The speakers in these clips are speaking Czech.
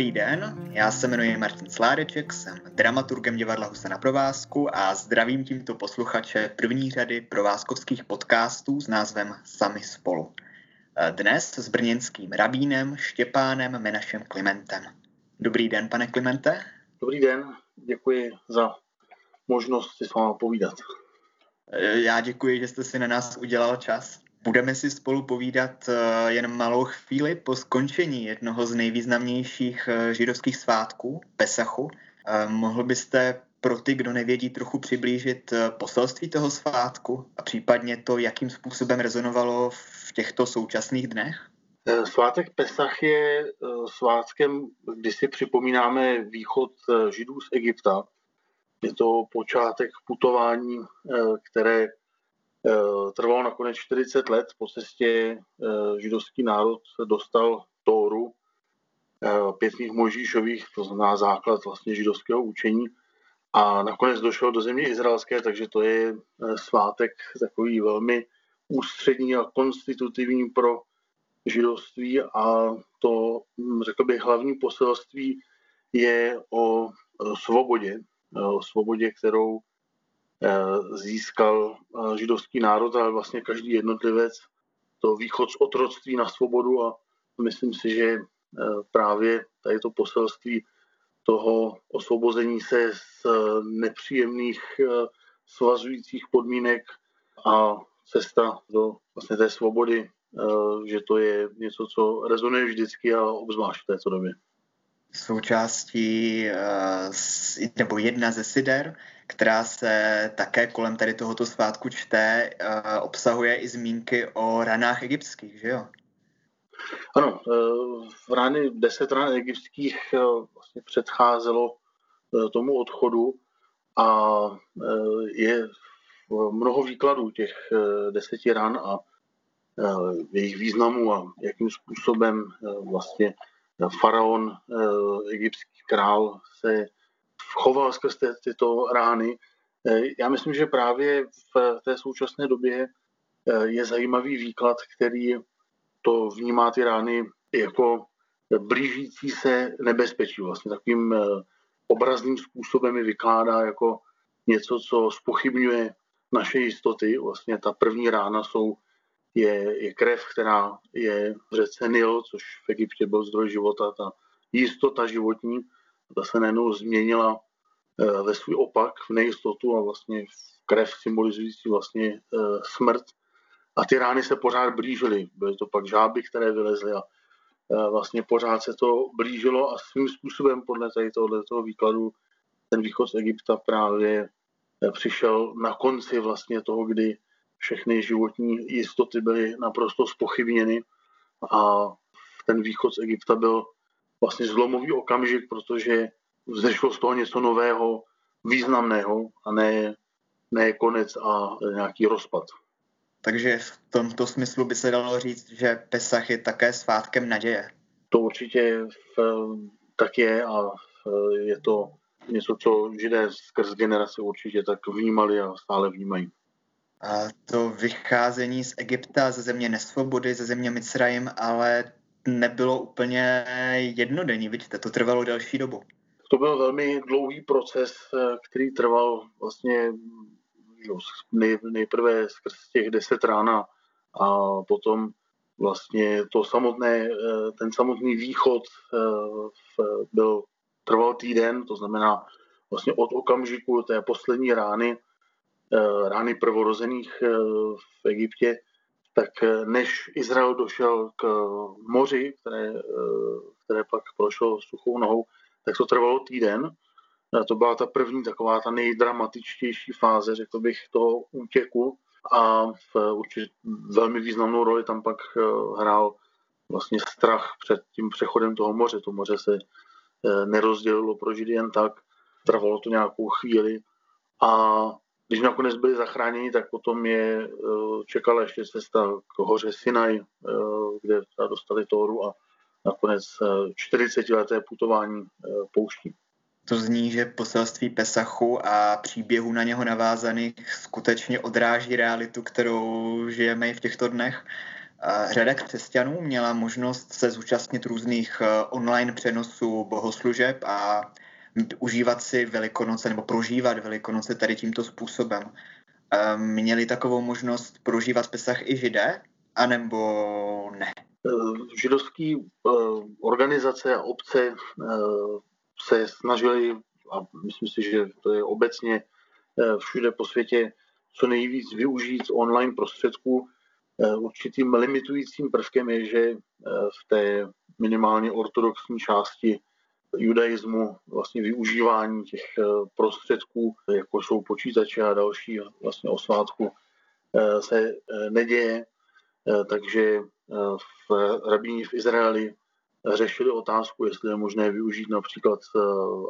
Dobrý den, já se jmenuji Martin Sládeček, jsem dramaturgem divadla Husa na provázku a zdravím tímto posluchače první řady provázkovských podcastů s názvem Sami spolu. Dnes s brněnským rabínem Štěpánem Menašem Klimentem. Dobrý den, pane Klimente. Dobrý den, děkuji za možnost si s vámi povídat. Já děkuji, že jste si na nás udělal čas. Budeme si spolu povídat eh, jen malou chvíli po skončení jednoho z nejvýznamnějších eh, židovských svátků, Pesachu. Eh, mohl byste pro ty, kdo nevědí, trochu přiblížit poselství toho svátku a případně to, jakým způsobem rezonovalo v těchto současných dnech? Svátek Pesach je svátkem, kdy si připomínáme východ Židů z Egypta. Je to počátek putování, které trvalo nakonec 40 let. Po cestě eh, židovský národ dostal Tóru eh, pětných Mojžíšových, to znamená základ vlastně židovského učení. A nakonec došel do země izraelské, takže to je svátek takový velmi ústřední a konstitutivní pro židovství a to, hm, řekl bych, hlavní poselství je o svobodě, o svobodě, kterou Eh, získal eh, židovský národ, ale vlastně každý jednotlivec to východ z otroctví na svobodu a myslím si, že eh, právě tady to poselství toho osvobození se z nepříjemných svazujících podmínek a cesta do vlastně té svobody, že to je něco, co rezonuje vždycky a obzvlášť v této době. Součástí nebo jedna ze sider která se také kolem tady tohoto svátku čte, uh, obsahuje i zmínky o ranách egyptských, že jo? Ano, eh, v rány deset ran egyptských eh, vlastně předcházelo tomu odchodu a je mnoho výkladů těch deseti ran a jejich významu a jakým způsobem vlastně faraon, egyptský král, se choval skrz ty, tyto rány. Eh, já myslím, že právě v té současné době eh, je zajímavý výklad, který to vnímá ty rány jako blížící se nebezpečí. Vlastně takovým eh, obrazným způsobem je vykládá jako něco, co spochybňuje naše jistoty. Vlastně ta první rána jsou, je, je krev, která je v řece Nil, což v Egyptě byl zdroj života, ta jistota životní ta se najednou změnila eh, ve svůj opak, v nejistotu a vlastně v krev symbolizující vlastně eh, smrt. A ty rány se pořád blížily. Byly to pak žáby, které vylezly a eh, vlastně pořád se to blížilo a svým způsobem podle tady tohoto výkladu ten východ z Egypta právě přišel na konci vlastně toho, kdy všechny životní jistoty byly naprosto spochybněny a ten východ z Egypta byl vlastně zlomový okamžik, protože vzešlo z toho něco nového, významného a ne, ne konec a nějaký rozpad. Takže v tomto smyslu by se dalo říct, že Pesach je také svátkem naděje. To určitě tak je a je to něco, co židé skrz generace určitě tak vnímali a stále vnímají. A to vycházení z Egypta, ze země nesvobody, ze země Micrajim, ale nebylo úplně jednodenní, vidíte, to trvalo delší dobu. To byl velmi dlouhý proces, eh, který trval vlastně nej, nejprve skrz těch deset rána a potom vlastně to samotné, eh, ten samotný východ eh, byl, trval týden, to znamená vlastně od okamžiku té poslední rány, rány prvorozených v Egyptě, tak eh, než Izrael došel k moři, které, eh, které pak prošlo suchou nohou, tak to trvalo týden. To byla ta první taková ta nejdramatičtější fáze, řekl bych, toho útěku a v určitě velmi významnou roli tam pak eh, hrál vlastně strach před tím přechodem toho moře. To moře se nerozdělilo pro Židy jen tak, trvalo to nějakou chvíli a když nakonec byli zachráněni, tak potom je eh, čekala ještě cesta k hoře Sinaj, eh, kde dostali Tóru a nakonec 40-leté eh, putování pouští. To zní, že poselství Pesachu a příběhu na něho navázaných skutečně odráží realitu, kterou žijeme i v těchto dnech. Řada křesťanů měla možnost se zúčastnit různých online přenosů bohoslužeb a užívat si Velikonoce nebo prožívat Velikonoce tady tímto způsobem. Měli takovou možnost prožívat Pesach i židé, anebo ne? Židovské organizace a obce se snažili, a myslím si, že to je obecně všude po světě, co nejvíc využít online prostředků. Určitým limitujícím prvkem je, že v té minimálně ortodoxní části judaismu, vlastně využívání těch eh, prostředků, jako jsou počítače a další vlastně o svátku, eh, se eh, neděje. Takže v rabíni v Izraeli řešili otázku, jestli je možné využít například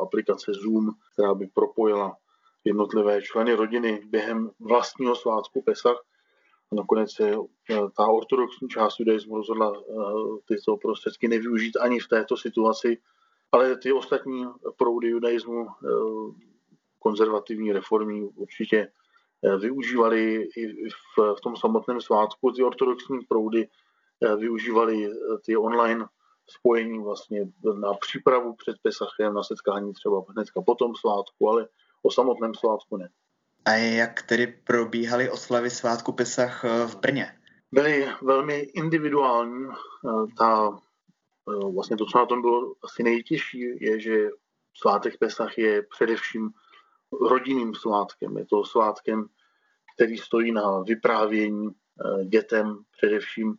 aplikace Zoom, která by propojila jednotlivé členy rodiny během vlastního svátku Pesach. Nakonec se ta ortodoxní část judaismu rozhodla tyto prostředky nevyužít ani v této situaci, ale ty ostatní proudy judaismu, eh, konzervativní, reformní, určitě eh, využívali i v, v tom samotném svátku. Ty ortodoxní proudy eh, využívali ty online spojení vlastně na přípravu před Pesachem, na setkání třeba hnedka po tom svátku, ale o samotném svátku ne. A jak tedy probíhaly oslavy svátku Pesach v Brně? Byly velmi individuální. Ta vlastně to, co na tom bylo asi nejtěžší, je, že svátek Pesach je především rodinným svátkem. Je to svátkem, který stojí na vyprávění eh, dětem především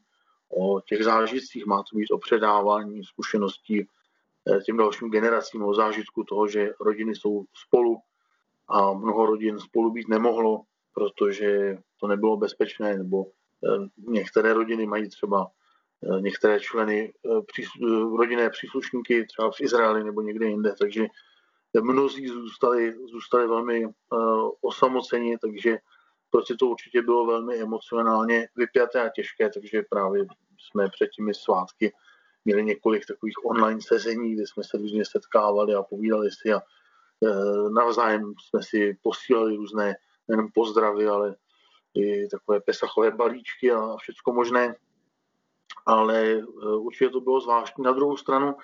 o těch zážitcích. Má to být o předávání zkušeností eh, těm dalším generacím, o zážitku toho, že rodiny jsou spolu a mnoho rodin spolu být nemohlo, protože to nebylo bezpečné, nebo některé rodiny mají třeba Eh, některé členy eh, eh, rodinné příslušníky třeba v Izraeli nebo někde jinde, takže mnozí zůstali, zůstali velmi osamoceni, takže prostě to určitě bylo velmi emocionálně vypjaté a těžké, takže právě jsme před těmi svátky měli několik takových online sezení, kde jsme se různě setkávali a povídali si a navzájem jsme si posílali různé nejen pozdravy, ale i takové pesachové balíčky a všechno možné ale eh, určitě to bylo zvláštní. Na druhou stranu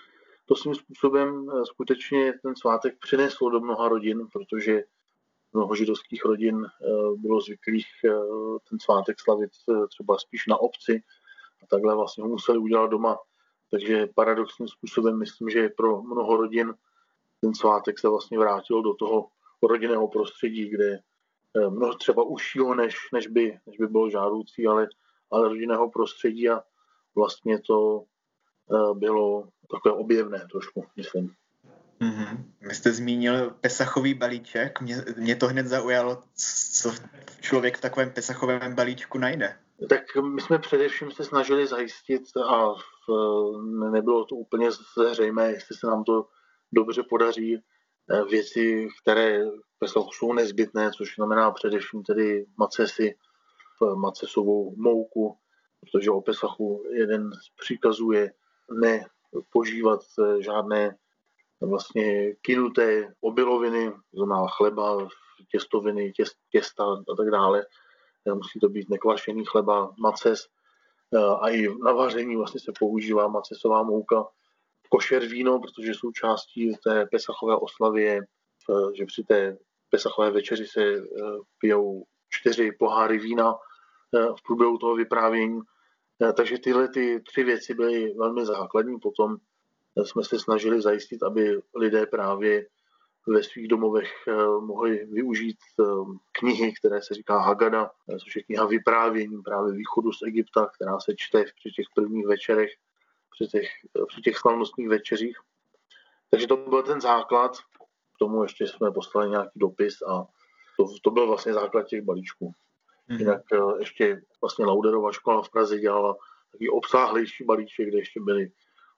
to svým způsobem eh, skutečně ten svátek přineslo do mnoha rodin, protože mnoho židovských rodin eh, bylo zvyklých ten svátek slavit třeba spíš na obci a takhle vlastně ho museli udělat doma. Takže paradoxním způsobem myslím, že pro mnoho rodin ten svátek se vlastně vrátil do toho rodinného prostředí, kde mnoho třeba užšího, než, než, by, než by bylo žádoucí, ale, ale rodinného prostředí a vlastně to eh, bylo takové objevné trošku, myslím. Mm-hmm. Vy jste zmínil pesachový balíček. Mě, mě to hned zaujalo, co člověk v takovém pesachovém balíčku najde. Tak my jsme především se snažili zajistit a v, nebylo to úplně zřejmé, jestli se nám to dobře podaří, eh, věci, které Pesachu jsou nezbytné, což znamená především tedy macesy, macesovou mouku, protože o Pesachu jeden z příkazů je nepožívat eh, žádné vlastně kynuté obiloviny, znamená chleba, těstoviny, těst, těsta a tak dále. Eh, musí to být nekvašený chleba, maces eh, a i na vaření vlastně se používá macesová mouka. Košer víno, protože součástí té pesachové oslavy je, že při té pesachové večeři se pijou čtyři poháry vína v průběhu toho vyprávění Eh, takže tyhle ty tři věci byly velmi základní. Potom eh, jsme se snažili zajistit, aby lidé právě ve svých domovech eh, mohli využít knihy, které se říká Hagada, což je kniha vyprávění právě východu z Egypta, která se čte při těch prvních večerech, při těch, při těch slavnostních večeřích. Takže to byl ten základ. K tomu ještě jsme poslali nějaký dopis a to, to byl vlastně základ těch balíčků. Mm-hmm. Jinak eh, ještě vlastně Lauderova škola v Praze dělala takový obsáhlejší balíček, kde ještě byly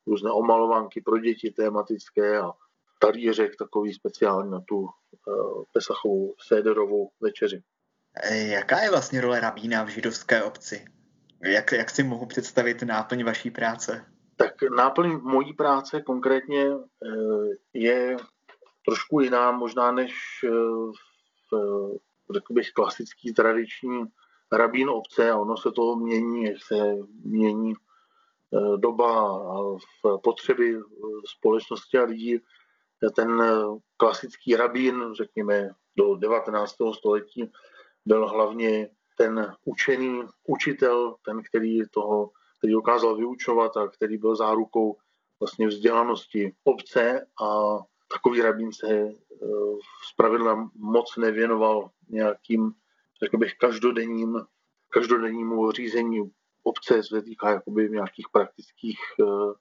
různé omalovanky pro děti tematické a talířek takový speciální na tu uh, Pesachovou Séderovou večeři. Eh, jaká je vlastně role rabína v židovské obci? Jak, jak si mohu představit náplň vaší práce? Tak náplň mojí práce konkrétně je trošku jiná možná než v řekl bych, klasický tradiční rabín obce a ono se to mění, jak se mění eh, doba a potřeby eh, společnosti a lidí. Ten klasický rabín, řekněme, do 19. století byl hlavně ten učený učitel, ten, který toho, který dokázal vyučovat a který byl zárukou vlastně vzdělanosti obce a takový rabín se zpravidla moc nevěnoval nějakým řekl bych, každodenním, každodennímu řízení obce se týká jakoby nějakých praktických, eh,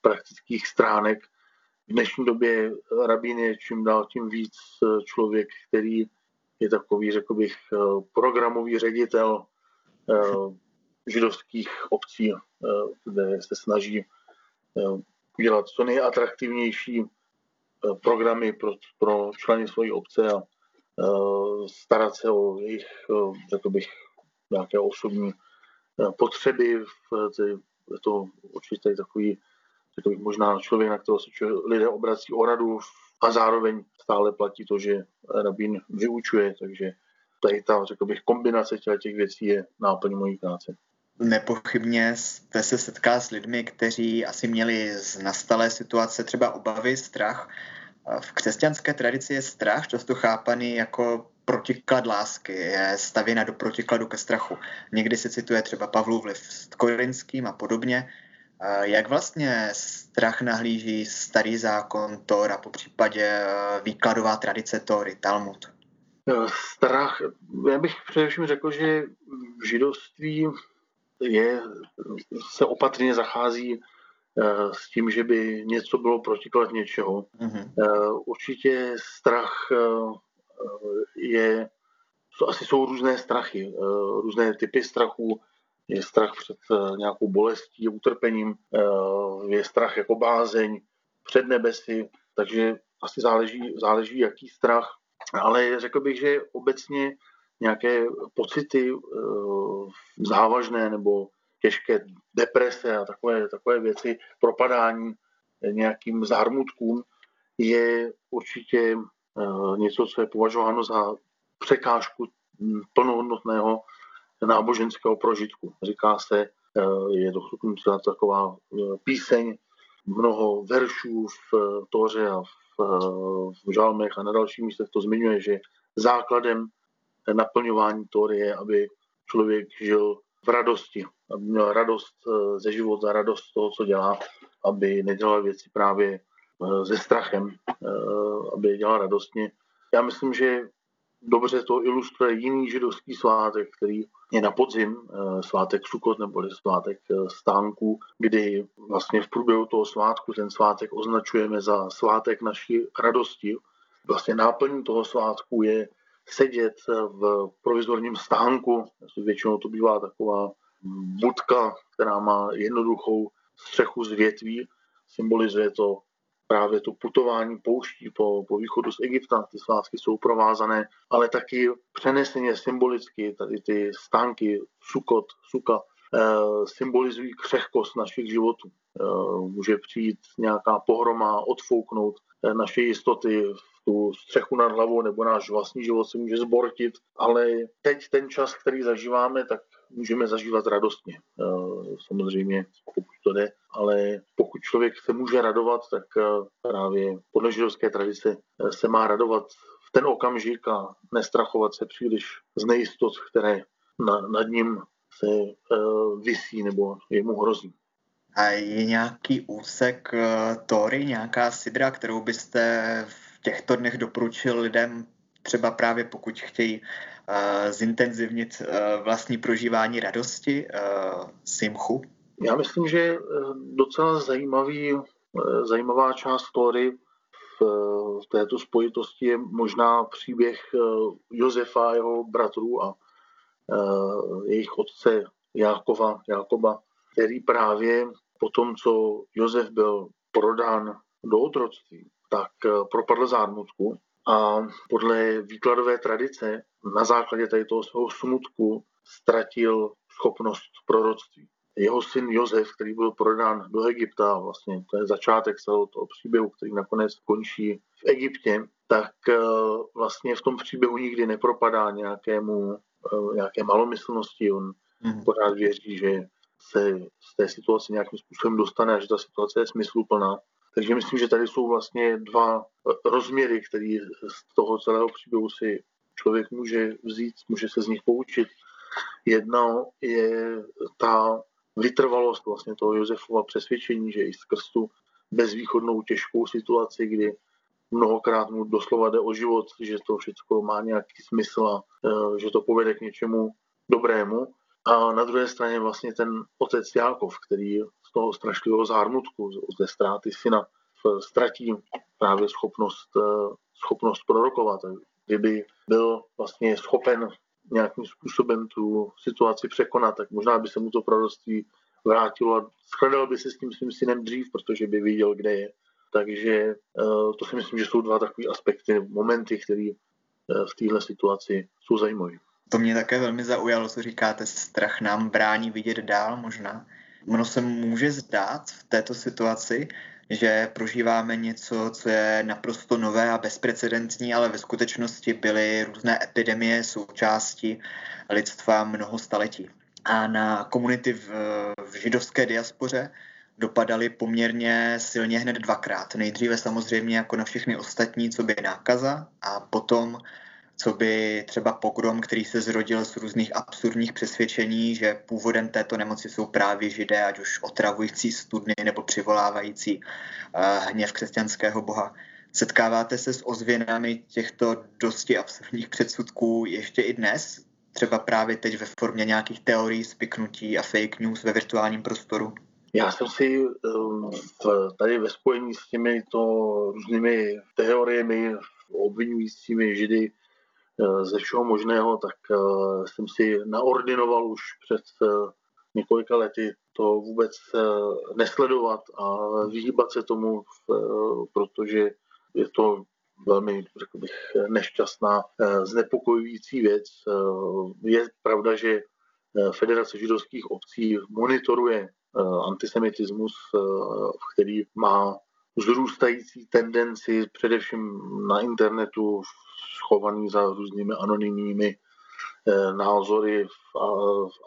praktických stránek. V dnešní době rabín je čím dál tím víc eh, člověk, který je takový, řekl bych, eh, programový ředitel židovských obcí, kde se snaží udělat co nejatraktivnější programy pro, pro členy své obce a Eh, starat se o jejich, eh, řekl bych, nějaké osobní eh, potřeby. Je to určitě takový, řekl bych, možná člověk, na kterého se lidé obrací o radu a zároveň stále platí to, že rabín vyučuje, takže tady ta, řekl bych, kombinace těch věcí je náplň mojí práce. Nepochybně jste se setkal s lidmi, kteří asi měli z nastalé situace třeba obavy, strach, v křesťanské tradici je strach často chápaný jako protiklad lásky, je stavěna do protikladu ke strachu. Někdy se cituje třeba Pavlův vliv s korinským a podobně. Jak vlastně strach nahlíží starý zákon Tor a po případě eh, výkladová tradice Tory, Talmud? Strach, já bych především řekl, že v židovství je, se opatrně zachází Eh, s tím, že by něco bylo protiklad něčeho. Mm-hmm. Určitě strach eh, je, asi jsou různé strachy, různé typy strachu. Je strach před nějakou bolestí, utrpením, je strach jako bázeň před nebesy, takže asi záleží, záleží jaký strach. Ale řekl bych, že obecně nějaké pocity závažné nebo těžké deprese a takové, takové věci, propadání nějakým zármutkům, je určitě eh, něco, co je považováno za překážku plnohodnotného náboženského prožitku. Říká se, eh, je to taková eh, píseň, mnoho veršů v Tóře a v, v žalmech a na dalších místech to zmiňuje, že základem naplňování je, aby člověk žil v radosti, aby měl radost eh, ze života, radost z toho, co dělá, aby nedělal věci právě eh, se strachem, eh, aby je dělal radostně. Já myslím, že dobře to ilustruje jiný židovský svátek, který je na podzim, svátek Sukot nebo svátek stánků, kdy vlastně v průběhu toho svátku ten svátek označujeme za svátek naší radosti. Vlastně náplní toho svátku je sedět v provizorním stánku. Většinou to bývá taková budka, která má jednoduchou střechu z větví. Symbolizuje to právě to putování pouští po, po východu z Egypta. Ty svátky jsou provázané, ale taky přeneseně symbolicky tady ty stánky, sukot, suka, e, symbolizují křehkost našich životů. E, může přijít nějaká pohroma, odfouknout e, naše jistoty tu střechu nad hlavou nebo náš vlastní život se může zbortit, ale teď ten čas, který zažíváme, tak můžeme zažívat radostně. Eh, samozřejmě, pokud to jde, ale pokud člověk se může radovat, tak eh, právě podle židovské tradice eh, se má radovat v ten okamžik a nestrachovat se příliš z nejistot, které nad ním se visí nebo jemu hrozí. A je nějaký úsek Tory, nějaká sidra, kterou byste v těchto dnech doporučil lidem, třeba právě pokud chtějí uh, zintenzivnit uh, vlastní prožívání radosti, uh, simchu? Já myslím, že docela zajímavý, zajímavá část story v, v této spojitosti je možná příběh Josefa a jeho bratrů a jejich otce Jákova, Jákoba, který právě po tom, co Josef byl prodán do otroctví, tak eh, propadl zármutku a podle výkladové tradice na základě tady toho svého smutku ztratil schopnost proroctví. Jeho syn Josef, který byl prodán do Egypta, vlastně to je začátek celého toho příběhu, který nakonec končí v Egyptě, tak eh, vlastně v tom příběhu nikdy nepropadá nějakému nějaké malomyslnosti, on mm. pořád věří, že se z té situace nějakým způsobem dostane a že ta situace je smysluplná. Takže myslím, že tady jsou vlastně dva rozměry, které z toho celého příběhu si člověk může vzít, může se z nich poučit. Jedno je ta vytrvalost vlastně toho Josefova přesvědčení, že i skrz tu bezvýchodnou těžkou situaci, kdy mnohokrát mu doslova jde o život, že to všechno má nějaký smysl a e, že to povede k něčemu dobrému. A na druhé straně vlastně ten otec Jákov, který toho strašlivého zármutku, z té ztráty syna, ztratí právě schopnost, e, schopnost prorokovat. Kdyby byl vlastně schopen nějakým způsobem tu situaci překonat, tak možná by se mu to proroctví vrátilo a shledal by se s tím svým synem dřív, protože by viděl, kde je. Takže eh, to si myslím, že jsou dva takové aspekty, momenty, které eh, v téhle situaci jsou zajímavé. To mě také velmi zaujalo, co říkáte, strach nám brání vidět dál možná. Ono se může zdát v této situaci, že prožíváme něco, co je naprosto nové a bezprecedentní, ale ve skutečnosti byly různé epidemie součástí lidstva mnoho staletí. A na komunity v, v židovské diaspoře dopadaly poměrně silně hned dvakrát. Nejdříve samozřejmě jako na všechny ostatní, co by nákaza a potom co by třeba pogrom, který se zrodil z různých absurdních přesvědčení, že původem této nemoci jsou právě židé, ať už otravující studny nebo přivolávající uh, hněv křesťanského boha. Setkáváte se s ozvěnami těchto dosti absurdních předsudků ještě i dnes? Třeba právě teď ve formě nějakých teorií, spiknutí a fake news ve virtuálním prostoru? Já jsem si um, tady ve spojení s těmi to různými teoriemi obvinujícími židy Eh, ze všeho možného, tak eh, jsem si naordinoval už před eh, několika lety to vůbec nesledovat a vyhýbat se tomu, protože je to velmi, řekl bych, nešťastná, znepokojující věc. Je pravda, že Federace židovských obcí monitoruje antisemitismus, který má vzrůstající tendenci především na internetu, schovaný za různými anonymními eh, názory a,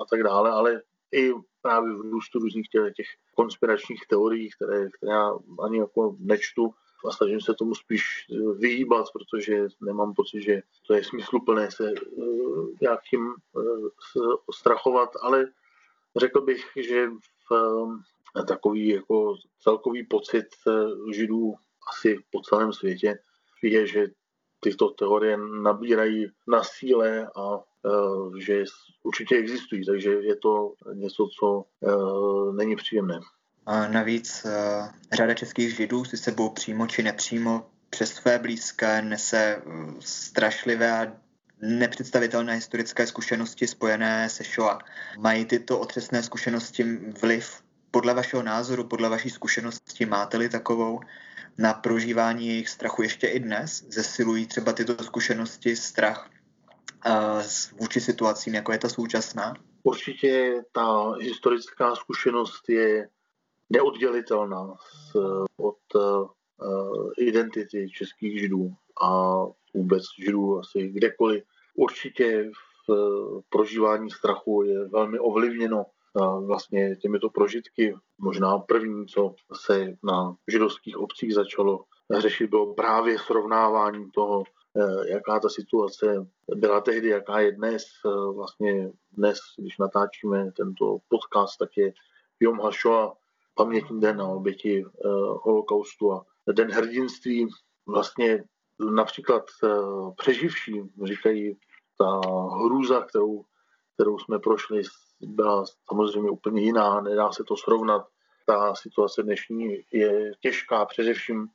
a tak dále, ale i právě v růstu různých těch, těch konspiračních teorií, které, které já ani jako nečtu a snažím se tomu spíš eh, vyhýbat, protože nemám pocit, že to je smysluplné se uh, nějakým strachovat, ale řekl bych, že v, takový jako celkový pocit židů asi po celém světě je, že tyto teorie nabírají na síle a e, že určitě existují, takže je to něco, co e, není příjemné. A navíc e, řada českých židů si sebou přímo či nepřímo přes své blízké nese strašlivé a nepředstavitelné historické zkušenosti spojené se Shoah. Mají tyto otřesné zkušenosti vliv podle vašeho názoru, podle vaší zkušenosti, máte-li takovou, na prožívání jejich strachu ještě i dnes? Zesilují třeba tyto zkušenosti strach uh, vůči situacím, jako je ta současná? Určitě ta historická zkušenost je neoddělitelná z, od uh, identity českých židů a vůbec židů asi kdekoliv. Určitě v uh, prožívání strachu je velmi ovlivněno vlastně těmito prožitky. Možná první, co se na židovských obcích začalo řešit, bylo právě srovnávání toho, eh, jaká ta situace byla tehdy, jaká je dnes. Eh, vlastně dnes, když natáčíme tento podcast, tak je Jom HaShoah, pamětní den na oběti eh, holokaustu a den hrdinství. Vlastně například přeživší, říkají, ta hrůza, kterou, kterou jsme prošli byla samozřejmě úplně jiná, nedá se to srovnat. Ta situace dnešní je těžká, především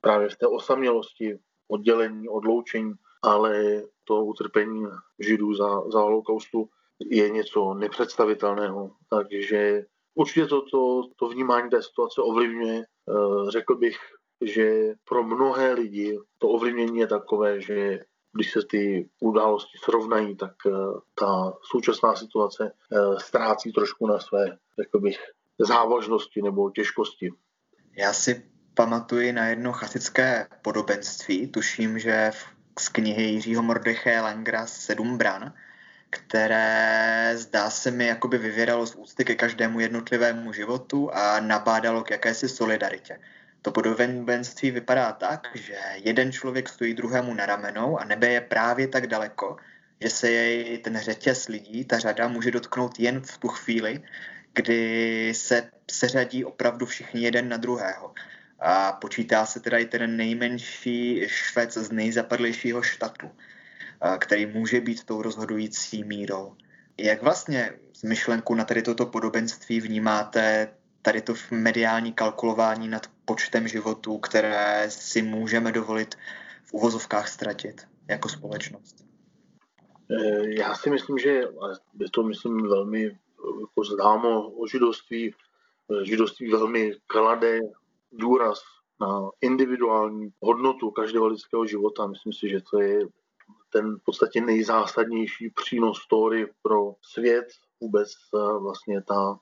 právě v té osamělosti, oddělení, odloučení, ale to utrpení židů za, za holokaustu je něco nepředstavitelného. Takže určitě to, to, to vnímání té situace ovlivňuje. Eh, řekl bych, že pro mnohé lidi to ovlivnění je takové, že když se ty události srovnají, tak eh, ta současná situace eh, ztrácí trošku na své, řekl bych, závažnosti nebo těžkosti. Já si pamatuji na jedno chasické podobenství, tuším, že z knihy Jiřího Mordeché Langra Sedm bran, které zdá se mi jakoby vyvěralo z úcty ke každému jednotlivému životu a nabádalo k jakési solidaritě. To podobenství vypadá tak, že jeden člověk stojí druhému na ramenou a nebe je právě tak daleko, že se jej ten řetěz lidí, ta řada může dotknout jen v tu chvíli, kdy se seřadí opravdu všichni jeden na druhého. A počítá se teda i ten nejmenší švec z nejzapadlejšího štatu, který může být tou rozhodující mírou. Jak vlastně z myšlenku na tady toto podobenství vnímáte tady to mediální kalkulování nad počtem životů, které si můžeme dovolit v uvozovkách ztratit jako společnost? Eh, já si myslím, že je to, myslím, velmi jako známo o židovství. Eh, židovství velmi klade důraz na individuální hodnotu každého lidského života. Myslím si, že to je ten v podstatě nejzásadnější přínos story pro svět, vůbec vlastně ta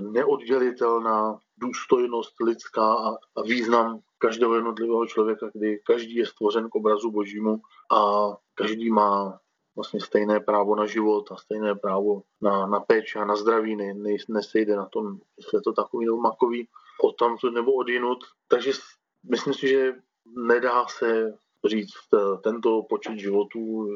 neoddělitelná důstojnost lidská a význam každého jednotlivého člověka, kdy každý je stvořen k obrazu božímu a každý má vlastně stejné právo na život a stejné právo na, na péči a na zdraví, ne, ne, nesejde na tom, jestli je to takový nebo makový, od tamtud nebo odinut. Takže myslím si, že nedá se říct, tento počet životů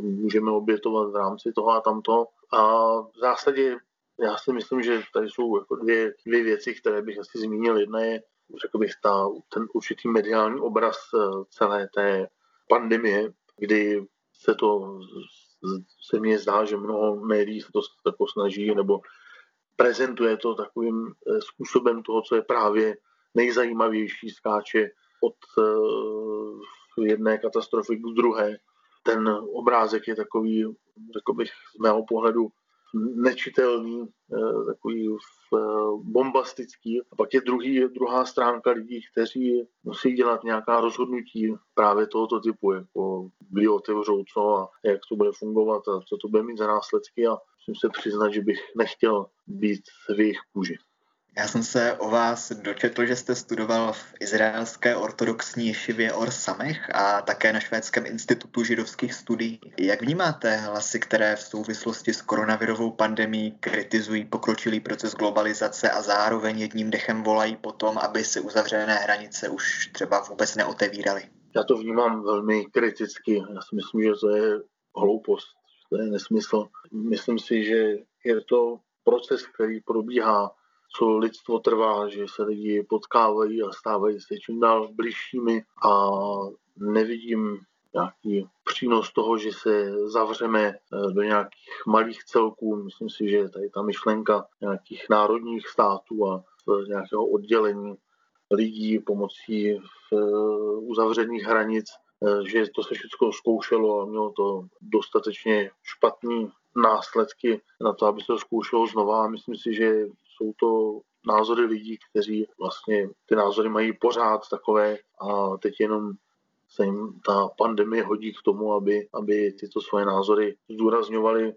můžeme obětovat v rámci toho a tamto. A v zásadě já si myslím, že tady jsou jako dvě, dvě věci, které bych asi zmínil. Jedna je, řekl bych, ta, ten určitý mediální obraz eh, celé té pandemie, kdy se to, se mně zdá, že mnoho médií se to jako snaží nebo prezentuje to takovým eh, způsobem toho, co je právě nejzajímavější, skáče od eh, jedné katastrofy k druhé. Ten obrázek je takový, řekl bych, z mého pohledu nečitelný, eh, takový eh, bombastický. A pak je druhý, druhá stránka lidí, kteří musí dělat nějaká rozhodnutí právě tohoto typu, jako kdy otevřou co a jak to bude fungovat a co to bude mít za následky a musím se přiznat, že bych nechtěl být v jejich kůži. Já jsem se o vás dočetl, že jste studoval v izraelské ortodoxní ješivě Or Samech a také na Švédském institutu židovských studií. Jak vnímáte hlasy, které v souvislosti s koronavirovou pandemí kritizují pokročilý proces globalizace a zároveň jedním dechem volají potom, aby se uzavřené hranice už třeba vůbec neotevíraly? Já to vnímám velmi kriticky. Já si myslím, že to je hloupost, to je nesmysl. Myslím si, že je to proces, který probíhá co lidstvo trvá, že se lidi potkávají a stávají se čím dál bližšími a nevidím nějaký přínos toho, že se zavřeme eh, do nějakých malých celků. Myslím si, že tady ta myšlenka nějakých národních států a nějakého oddělení lidí pomocí eh, uzavřených hranic, eh, že to se všechno zkoušelo a mělo to dostatečně špatný následky na to, aby se to zkoušelo znova. Myslím si, že jsou to názory lidí, kteří vlastně ty názory mají pořád takové a teď jenom se jim ta pandemie hodí k tomu, aby, aby tyto svoje názory zdůrazňovali.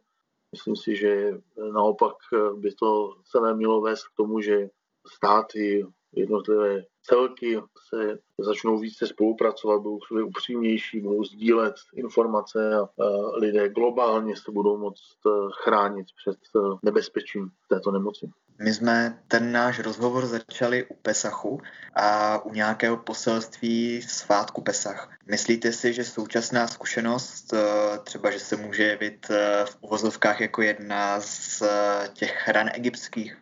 Myslím si, že naopak by to celé mělo vést k tomu, že státy, jednotlivé celky se začnou více spolupracovat, budou sobě upřímnější, budou sdílet informace a lidé globálně se budou moct eh, chránit před eh, nebezpečím této nemoci. My jsme ten náš rozhovor začali u Pesachu a u nějakého poselství svátku Pesach. Myslíte si, že současná zkušenost, eh, třeba že se může jevit v uvozovkách jako jedna z těch ran egyptských,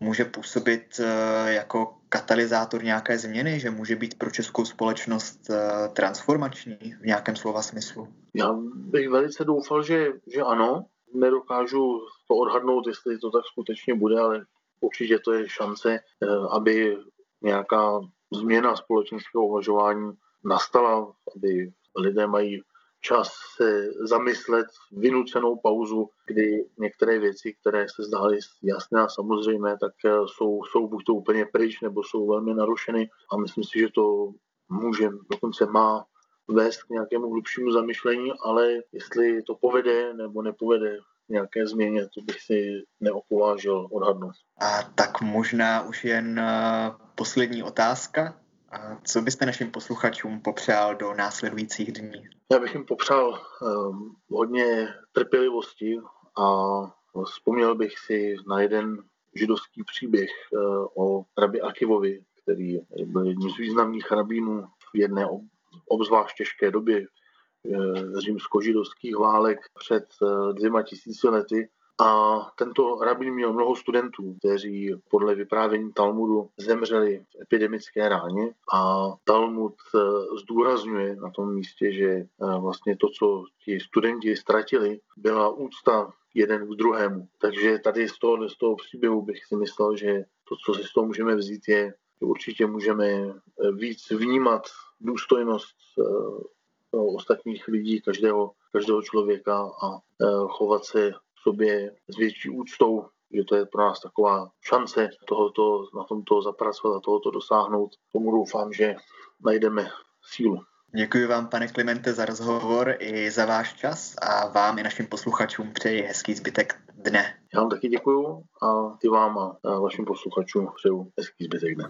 může působit jako katalyzátor nějaké změny, že může být pro českou společnost eh, transformační v nějakém slova smyslu? Já bych velice doufal, že, že ano. Nedokážu to odhadnout, jestli to tak skutečně bude, ale určitě to je šance, eh, aby nějaká změna společenského uvažování nastala, aby lidé mají čas se zamyslet, vynucenou pauzu, kdy některé věci, které se zdály jasné a samozřejmé, tak eh, jsou, jsou buď to úplně pryč, nebo jsou velmi narušeny. A myslím si, že to může, dokonce má vést k nějakému hlubšímu zamyšlení, ale jestli to povede nebo nepovede nějaké změně, to bych si neopovážil odhadnout. A tak možná už jen eh, poslední otázka. A co byste našim posluchačům popřál do následujících dní? Já bych jim popřál hodně trpělivosti a vzpomněl bych si na jeden židovský příběh o rabi Akivovi, který byl jedním z významných rabínů v jedné obzvlášť těžké době římsko-židovských válek před dvěma tisíci lety a tento rabín měl mnoho studentů, kteří podle vyprávění Talmudu zemřeli v epidemické ráně a Talmud eh, zdůrazňuje na tom místě, že eh, vlastně to, co ti studenti ztratili, byla úcta jeden k druhému. Takže tady z toho, z toho příběhu bych si myslel, že to, co si z toho můžeme vzít, je, že určitě můžeme eh, víc vnímat důstojnost ostatních lidí, každého, každého člověka a chovat se sobě s větší úctou, že to je pro nás taková šance tohoto, na tomto zapracovat a tohoto dosáhnout. Tomu doufám, že najdeme sílu. Děkuji vám, pane Klimente, za rozhovor i za váš čas a vám i našim posluchačům přeji hezký zbytek dne. Já vám taky děkuji a ty vám a vašim posluchačům přeju hezký zbytek dne.